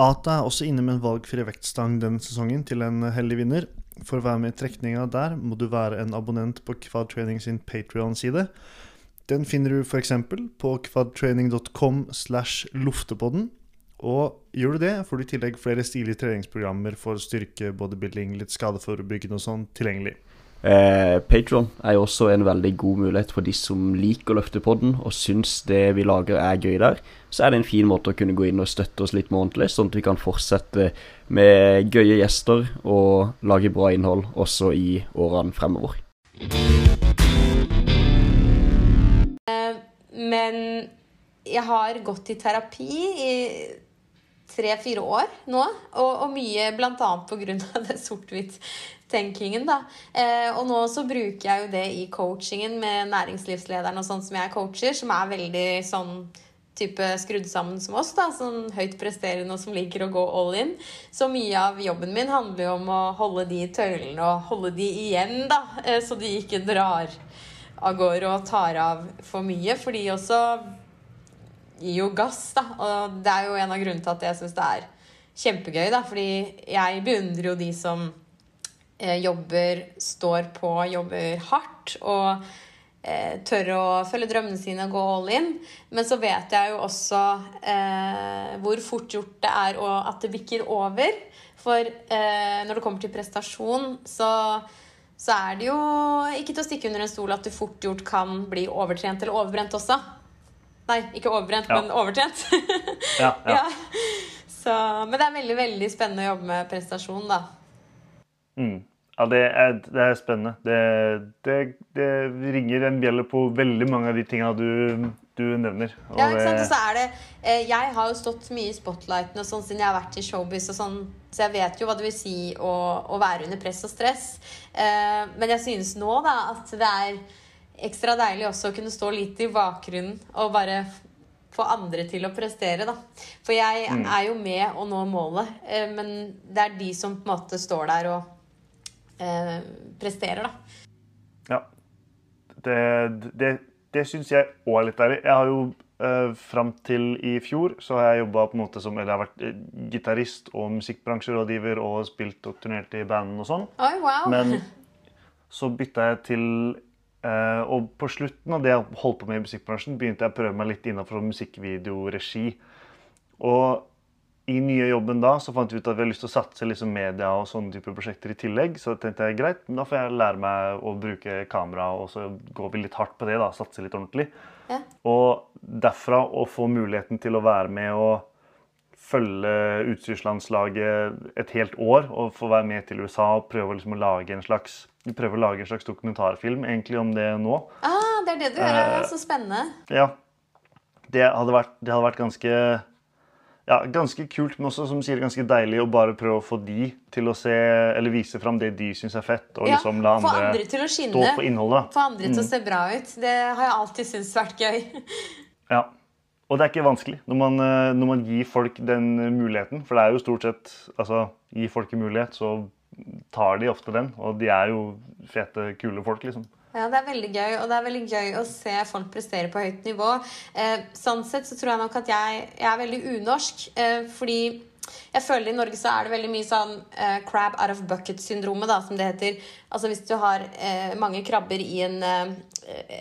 ATA er også inne med en valgfri vektstang denne sesongen til en heldig vinner. For å være med i trekninga der må du være en abonnent på Quadtraining sin Patrion-side. Den finner du f.eks. på quadtraining.com slash loftepodden. Og gjør du det, får du i tillegg flere stilige treningsprogrammer for styrke, bodybuilding, litt skadeforebyggende og sånn tilgjengelig. Eh, Patron er jo også en veldig god mulighet for de som liker å løfte podden og syns det vi lager er gøy der. Så er det en fin måte å kunne gå inn og støtte oss litt månedlig, sånn at vi kan fortsette med gøye gjester og lage bra innhold også i årene fremover. Men jeg har gått i terapi i tre-fire år nå, og, og mye bl.a. pga. det sort-hvitt-tenkingen. da. Eh, og nå så bruker jeg jo det i coachingen med næringslivslederen og sånn som jeg coacher, som er veldig sånn type skrudd sammen som oss, da, sånn høyt presterende og som liker å gå all in. Så mye av jobben min handler jo om å holde de i tøylene og holde de igjen, da, eh, så de ikke drar av gårde og tar av for mye, for de også gir jo gass, da. Og det er jo en av grunnene til at jeg syns det er kjempegøy, da. Fordi jeg beundrer jo de som jobber, står på, jobber hardt og eh, tør å følge drømmene sine og gå all in. Men så vet jeg jo også eh, hvor fort gjort det er og at det bikker over. For eh, når det kommer til prestasjon, så så er det jo ikke til å stikke under en stol at du fort gjort kan bli overtrent eller overbrent også. Nei, ikke overbrent, Ja. men overtrent. [laughs] Ja, ja. ja. Så, men det er veldig veldig spennende å jobbe med prestasjon, da. Mm. Ja, det er, det er spennende. Det, det, det ringer en bjelle på veldig mange av de tinga du du nevner. Og Ja, ikke sant? Og så er det eh, Jeg har jo stått mye i spotlighten og sånn siden jeg har vært i showbiz og sånn, så jeg vet jo hva det vil si å, å være under press og stress. Eh, men jeg synes nå da at det er ekstra deilig også å kunne stå litt i bakgrunnen og bare få andre til å prestere, da. For jeg er jo med å nå målet, eh, men det er de som på en måte står der og eh, presterer, da. Ja. Det, det, det syns jeg òg er litt deilig. Jeg har jo eh, fram til i fjor så har jeg jobba på en måte som Eller jeg har vært eh, gitarist og musikkbransjerådgiver og spilt og turnert i band og sånn. Oi, wow! Men [laughs] så bytta jeg til eh, Og på slutten av det jeg holdt på med i musikkbransjen, begynte jeg å prøve meg litt innenfor musikkvideoregi. Og i nye jobben da så fant vi ut at vi har lyst til å satse liksom media og sånne typer prosjekter i tillegg. Så tenkte jeg greit, men da får jeg lære meg å bruke kamera, og så går vi litt hardt på det. da, Satse litt ordentlig. Ja. Og derfra å få muligheten til å være med og følge utstyrslandslaget et helt år og få være med til USA og prøve liksom å lage en slags vi prøver å lage en slags dokumentarfilm egentlig om det nå. Ah, det er det du gjør. Eh, Så spennende. Ja. Det hadde vært, det hadde vært ganske ja, ganske kult, men også som sier, ganske deilig å bare prøve å få de til å se, eller vise fram det de syns er fett, og Ja, liksom la andre, få andre, til å stå skinne. for innholdet. Få andre Mm. til å se bra ut. Det har jeg alltid syntes vært gøy. Ja. Og det er ikke vanskelig når man, eh, når man gir folk den muligheten. For det er jo stort sett altså, Gi folk en mulighet, så tar de ofte den. Og de er jo fete, kule folk, liksom. Ja, det er veldig gøy, og det er veldig gøy å se folk prestere på høyt nivå. Eh, sånn sett så tror jeg nok at jeg, jeg er veldig unorsk, eh, fordi jeg føler i Norge så er det veldig mye sånn eh, crab out of bucket-syndromet, da, som det heter. Altså hvis du har eh, mange krabber i en, eh,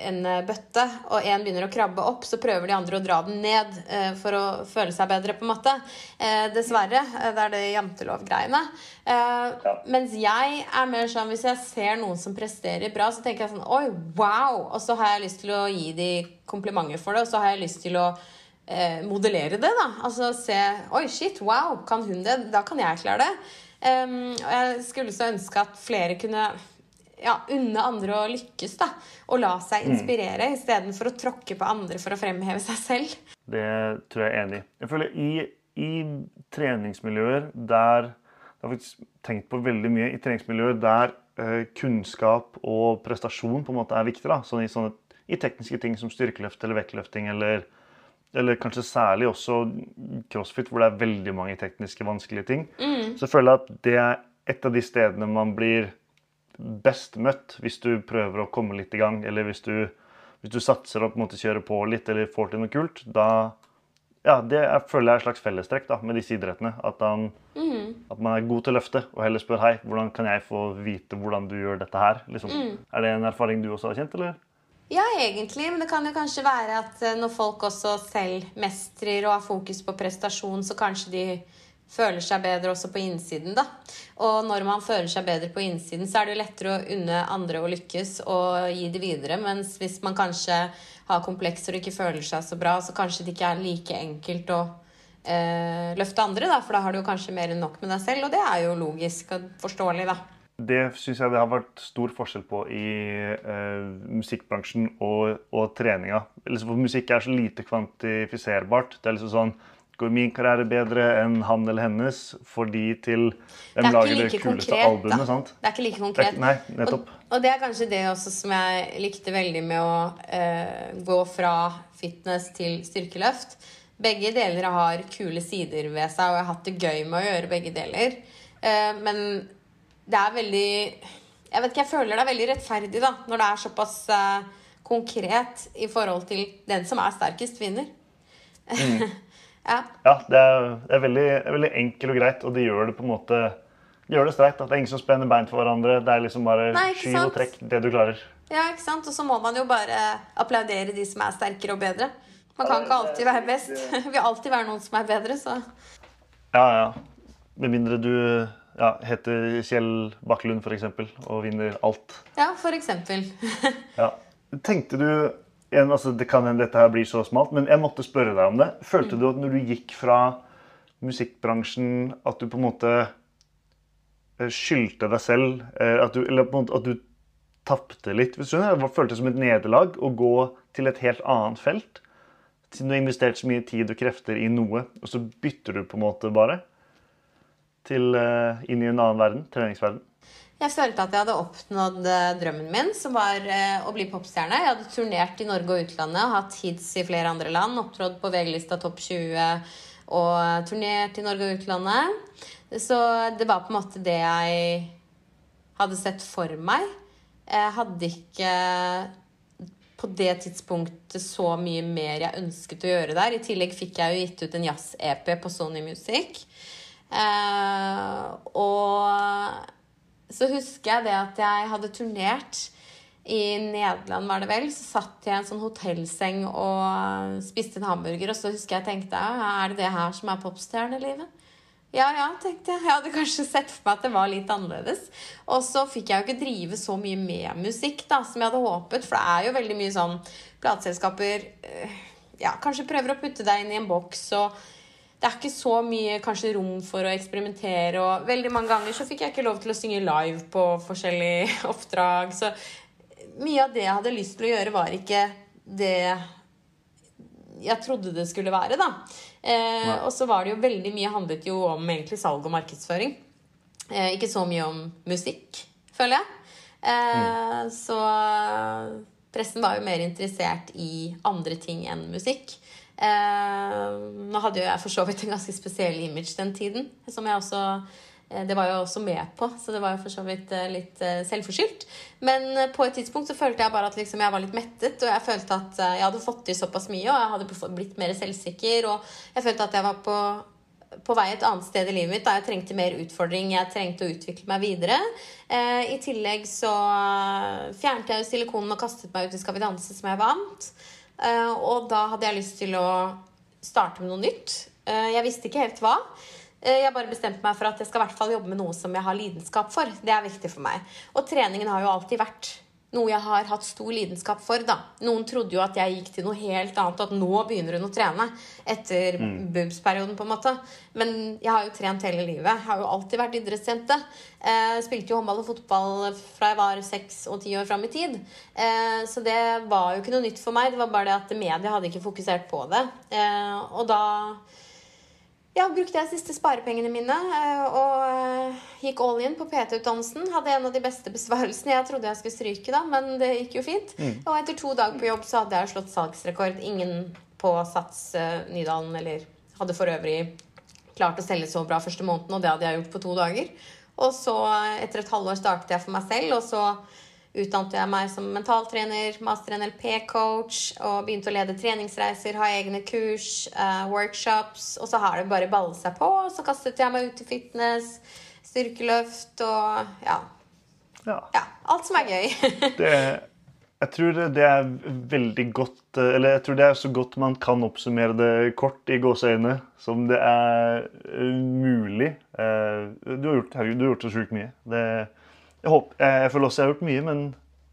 en eh, bøtte, og en begynner å krabbe opp, så prøver de andre å dra den ned eh, for å føle seg bedre, på en måte. Eh, dessverre. Det er det jantelov-greiene. Eh, Mens jeg er mer sånn hvis jeg ser noen som presterer bra, så tenker jeg sånn Oi, wow! Og så har jeg lyst til å gi de komplimenter for det, og så har jeg lyst til å eh, modellere det, da. Altså se Oi, shit, wow! Kan hun det? Da kan jeg klare det. Um, og jeg skulle så ønske at flere kunne ja, unne andre å lykkes, da. Og la seg inspirere istedenfor å tråkke på andre for å fremheve seg selv. Det tror jeg er enig i. Jeg føler i, i treningsmiljøer der Jeg har faktisk tenkt på veldig mye i treningsmiljøer der eh, kunnskap og prestasjon på en måte er viktig. da, sånn i, sånne, I tekniske ting som styrkeløft eller vektløfting eller, eller kanskje særlig også crossfit, hvor det er veldig mange tekniske, vanskelige ting. Så jeg føler at det er et av de stedene man blir best møtt hvis du prøver å komme litt i gang, eller hvis du, hvis du satser og på en måte kjører på litt eller får til noe kult. Da ja, det jeg føler jeg er et slags fellestrekk da, med disse idrettene. At, han, at man er god til å løfte, og heller spør hei, hvordan kan jeg få vite hvordan du gjør dette her? Liksom. Er det en erfaring du også har kjent, eller? Ja, egentlig, men det kan jo kanskje være at eh, når folk også selv mestrer og har fokus på prestasjon, så kanskje de føler seg bedre også på innsiden, da. Og når man føler seg bedre på innsiden, så er det jo lettere å unne andre å lykkes og gi det videre. Mens hvis man kanskje har komplekser og ikke føler seg så bra, så kanskje det ikke er like enkelt å eh, løfte andre, da. For da har du kanskje mer enn nok med deg selv, og det er jo logisk og forståelig, da. Det syns jeg det har vært stor forskjell på i eh, musikkbransjen og, og treninga. Liksom, for musikk er så lite kvantifiserbart. Det er liksom sånn Går min karriere bedre enn han eller hennes fordi til Det de er lager like det kuleste konkret, albumet? sant? Det er ikke like konkret. ikke- Nei, nettopp. Og, og det er kanskje det også som jeg likte veldig med å eh, gå fra fitness til styrkeløft. Begge deler har kule sider ved seg, og jeg har hatt det gøy med å gjøre begge deler. Eh, men det er veldig Jeg vet ikke, jeg føler det er veldig rettferdig da, når det er såpass uh, konkret i forhold til den som er sterkest, vinner. [laughs] ja. Ja, det er, det er veldig, veldig enkelt og greit, og det gjør det på en måte de gjør det streit. At det er ingen som spenner bein for hverandre. Det er liksom bare Nei, sky og trekk det du klarer. Ja, ikke sant? Og så må man jo bare applaudere de som er sterkere og bedre. Man kan ikke alltid være best. [laughs] Det vil alltid være noen som er bedre, så Ja, ja. Med mindre du ja, heter Kjell Bakkelund f.eks. og vinner alt. ja, eksempel. [laughs] Ja. Tenkte du en, altså Det kan hende dette her blir så smalt, men jeg måtte spørre deg om det. Følte du at når du gikk fra musikkbransjen, at du på en måte eh, skyldte deg selv eh, at du, Eller på en måte at du tapte litt? hvis du skjønner? Det føltes som et nederlag å gå til et helt annet felt. Siden du har investert så mye tid og krefter i noe, og så bytter du på en måte bare til, eh, inn i en annen verden, treningsverden. Jeg følte at jeg hadde oppnådd eh, drømmen min, som var eh, å bli popstjerne. Jeg hadde turnert i Norge og utlandet, hatt hits i flere andre land, opptrådt på VG-lista Topp 20 og turnert i Norge og utlandet. Så det var på en måte det jeg hadde sett for meg. Jeg hadde ikke på det tidspunktet så mye mer jeg ønsket å gjøre der. I tillegg fikk jeg jo gitt ut en jazz-EP på Sony Music. Eh, og så husker jeg det at jeg hadde turnert i Nederland, var det vel. Så satt jeg i en sånn hotellseng og spiste en hamburger, og så husker jeg tenkte er det det her som er popstjernelivet? Ja, ja, tenkte jeg. Jeg hadde kanskje sett for meg at det var litt annerledes. Og så fikk jeg jo ikke drive så mye med musikk da, som jeg hadde håpet. For det er jo veldig mye sånn Plateselskaper øh, ja, kanskje prøver å putte deg inn i en boks, og det er ikke så mye kanskje rom for å eksperimentere. Og veldig mange ganger så fikk jeg ikke lov til å synge live på forskjellige [laughs] oppdrag. Så mye av det jeg hadde lyst til å gjøre, var ikke det jeg trodde det skulle være, da. Eh, og så var det jo veldig mye handlet jo om egentlig salg og markedsføring. Eh, ikke så mye om musikk, føler jeg. Eh, Så pressen var jo mer interessert i andre ting enn musikk. Eh, nå hadde jo jeg for så vidt en ganske spesiell image den tiden, som jeg også eh, det var jeg også med på, så det var jo for så vidt eh, litt selvforskyldt. Men på et tidspunkt så følte jeg bare at liksom jeg var litt mettet, og jeg følte at jeg hadde fått til såpass mye, og jeg hadde blitt mer selvsikker, og jeg følte at jeg var på, på vei et annet sted i livet mitt da jeg trengte mer utfordring, jeg trengte å utvikle meg videre. I tillegg så fjernet jeg jo silikonen og kastet meg ut i Skal vi danse, som jeg vant. Eh, og da hadde jeg lyst til å starte med noe nytt. Eh, jeg visste ikke helt hva. Eh, Jeg bare bestemte meg for at jeg skal i hvert fall jobbe med noe som jeg har lidenskap for. Det er viktig for meg. Og treningen har jo alltid vært noe jeg har hatt stor lidenskap for. da. Noen trodde jo at jeg gikk til noe helt annet, at nå begynner hun å trene. Etter boobs-perioden, på en måte. Men jeg har jo trent hele livet. Jeg har jo alltid vært idrettsjente. Eh, spilte jo håndball og fotball fra jeg var seks og ti år fram i tid. Eh, så det var jo ikke noe nytt for meg. Det var bare det at media hadde ikke fokusert på det. Eh, og da ja, brukte jeg siste sparepengene mine eh, og eh, gikk all in på PT-utdannelsen. Hadde en av de beste besvarelsene. Jeg trodde jeg skulle stryke, da, men det gikk jo fint. Og etter to dager på jobb så hadde jeg slått salgsrekord. Ingen på Sats eh, Nydalen eller hadde for øvrig klart å selge så bra første måneden, og det hadde jeg gjort på to dager. Og så, etter et halvår, startet jeg for meg selv, og så utdannet jeg meg som mentaltrener, master NLP-coach, og begynte å lede treningsreiser, ha egne kurs, uh, workshops, og så har det bare ballet seg på. Og så kastet jeg meg ut i fitness, styrkeløft og ja, Ja. ja alt som er gøy. [laughs] Det, jeg tror det er veldig godt eh, Eller jeg tror det er så godt man kan oppsummere det kort i gåseøyne som det er eh, mulig. Eh, Du har gjort, herregud, du har gjort så sjukt mye. Det, jeg, håper, jeg føler også jeg har gjort mye, men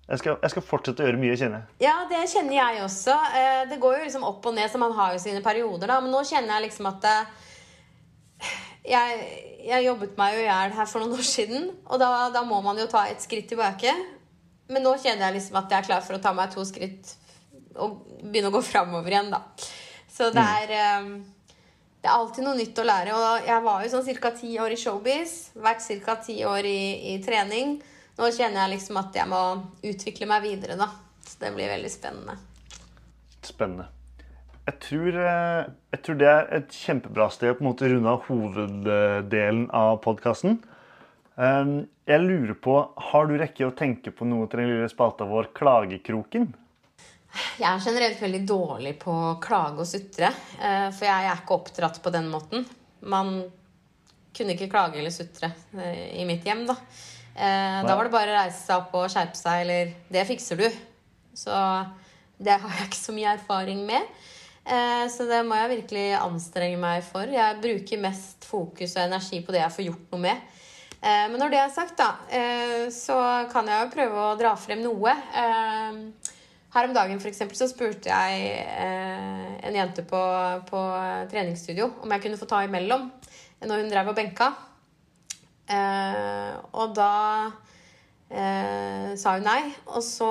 jeg skal, jeg skal fortsette å gjøre mye, kjenner jeg. Ja, det kjenner jeg også. Eh, Det går jo liksom opp og ned, så man har jo sine perioder, da. Men nå kjenner jeg liksom at eh, jeg, jeg jobbet meg jo i hjel her for noen år siden, og da, da må man jo ta et skritt tilbake. Men nå kjenner jeg liksom at jeg er klar for å ta meg to skritt og begynne å gå framover igjen, da. Så det er eh, Det er alltid noe nytt å lære. Og jeg var jo sånn ca. ti år i showbiz. Vært ca. ti år i, i trening. Nå kjenner jeg liksom at jeg må utvikle meg videre, da. Så det blir veldig spennende. Spennende. Jeg tror, eh, jeg tror det er et kjempebra sted å på en måte runde av hoveddelen av podkasten. Jeg lurer på, Har du rekke å tenke på noe til den lille spalta vår, Klagekroken? Jeg er generelt veldig dårlig på å klage og sutre. eh, For jeg er ikke oppdratt på den måten. Man kunne ikke klage eller sutre eh, i mitt hjem, da. Eh, Da var det bare å reise seg opp og skjerpe seg, eller 'det fikser du'. Så det har jeg ikke så mye erfaring med. Så det må jeg virkelig anstrenge meg for. Jeg bruker mest fokus og energi på det jeg får gjort noe med. Men når det er sagt, da, så kan jeg jo prøve å dra frem noe. Her om dagen for eksempel, så spurte jeg eh, en jente på, på treningsstudio om jeg kunne få ta imellom når hun drev og benka. Eh, og da eh, sa hun nei, og så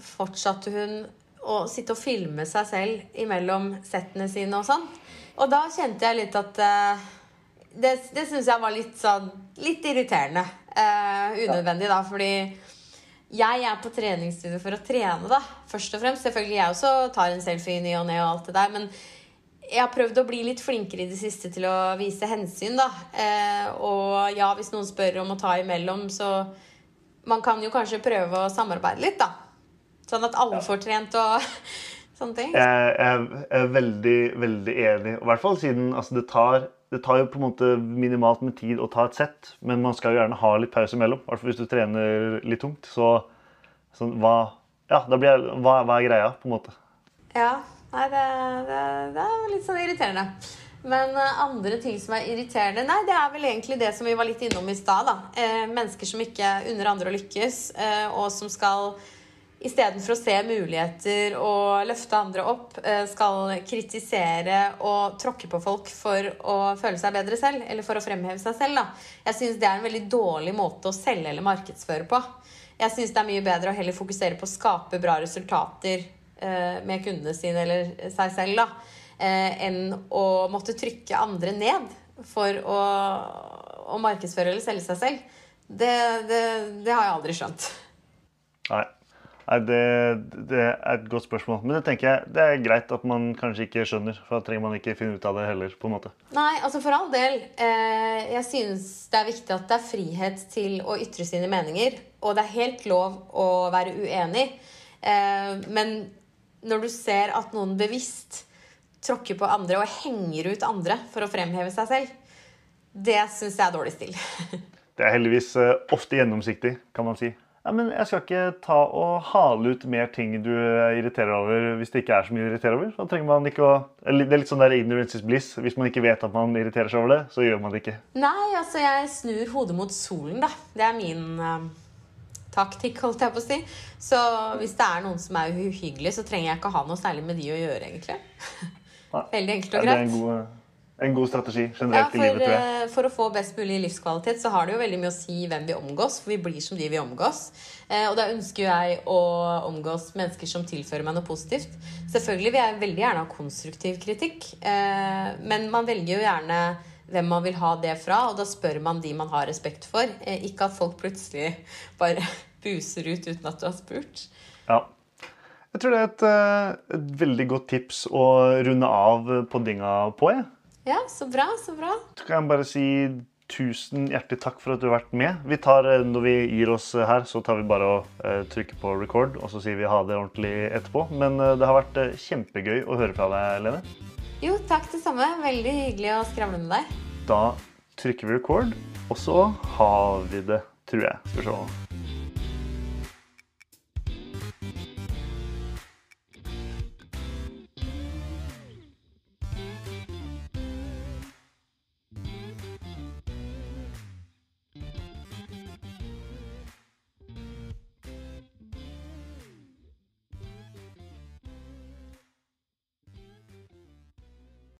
fortsatte hun å sitte og filme seg selv imellom settene sine og sånn. Og da kjente jeg litt at eh, Det, det syns jeg var litt sånn Litt irriterende. Eh, unødvendig, da, fordi jeg er på treningsstudio for å trene, da. Først og fremst. Selvfølgelig jeg også tar en selfie i ny og ne og alt det der, men jeg har prøvd å bli litt flinkere i det siste til å vise hensyn, da. Eh, og ja, hvis noen spør om å ta imellom, så Man kan jo kanskje prøve å samarbeide litt, da. Sånn at alle får trent og [laughs] sånne ting. Jeg, jeg er veldig, veldig enig. I hvert fall siden altså, det, tar, det tar jo på en måte minimalt med tid å ta et sett, men man skal jo gjerne ha litt pause imellom. I hvert fall hvis du trener litt tungt. Så sånn, hva, ja, jeg, hva, hva er greia, på en måte? Ja. Nei, det, det, det er litt sånn irriterende. Men eh, andre ting som er irriterende Nei, det er vel egentlig det som vi var litt innom i stad. Eh, mennesker som ikke unner andre å lykkes, eh, og som skal istedenfor å se muligheter og løfte andre opp, eh, skal kritisere og tråkke på folk for å føle seg bedre selv, eller for å fremheve seg selv. Da. Jeg syns det er en veldig dårlig måte å selge eller markedsføre på. Jeg syns det er mye bedre å heller fokusere på å skape bra resultater eh, med kundene sine eller seg selv, da, eh, enn å måtte trykke andre ned for å, å markedsføre eller selge seg selv. Det, det, det har jeg aldri skjønt. Nei. Nei, det, det er et godt spørsmål. Men det tenker jeg, det er greit at man kanskje ikke skjønner. For da trenger man ikke finne ut av det heller. på en måte. Nei, altså for all del. Eh, jeg synes det er viktig at det er frihet til å ytre sine meninger. Og det er helt lov å være uenig. Eh, men når du ser at noen bevisst tråkker på andre og henger ut andre for å fremheve seg selv, det syns jeg er dårlig stil. [laughs] Det er heldigvis eh, ofte gjennomsiktig, kan man si. Ja, men jeg skal ikke ta og hale ut mer ting du irriterer over hvis det ikke er så mye å irritere over. Da trenger man ikke å, Det er litt sånn der ignorance is bliss. Hvis man ikke vet at man irriterer seg over det, så gjør man det ikke. Nei, altså jeg snur hodet mot solen, da. Det er min uh, taktikk, holdt jeg på å si. Så hvis det er noen som er uhyggelig, så trenger jeg ikke ha noe særlig med de å gjøre, egentlig. [laughs] Veldig enkelt Ja, og det er en god, en god strategi Ja, generelt i livet, tror jeg. eh, for å få best mulig livskvalitet så har det jo veldig mye å si hvem vi omgås, for vi blir som de vi omgås. Eh, og da ønsker jeg å omgås mennesker som tilfører meg noe positivt. Selvfølgelig vil jeg veldig gjerne ha konstruktiv kritikk, eh, men man velger jo gjerne hvem man vil ha det fra, og da spør man de man har respekt for. Eh, ikke at folk plutselig bare [laughs] buser ut uten at du har spurt. Ja. Jeg tror det er et, et veldig godt tips å runde av poddinga på. Jeg. Ja, så bra, så bra. Så kan jeg bare si tusen hjertelig takk for at du har vært med. Vi tar, eh, Når vi gir oss her, så tar vi bare og eh, trykker på record, og så sier vi ha det ordentlig etterpå. Men eh, det har vært eh, kjempegøy å høre fra deg, Lene. Jo, takk det samme. Veldig hyggelig å skravle med deg. Da trykker vi record, og så har vi det, tror jeg. Skal vi se.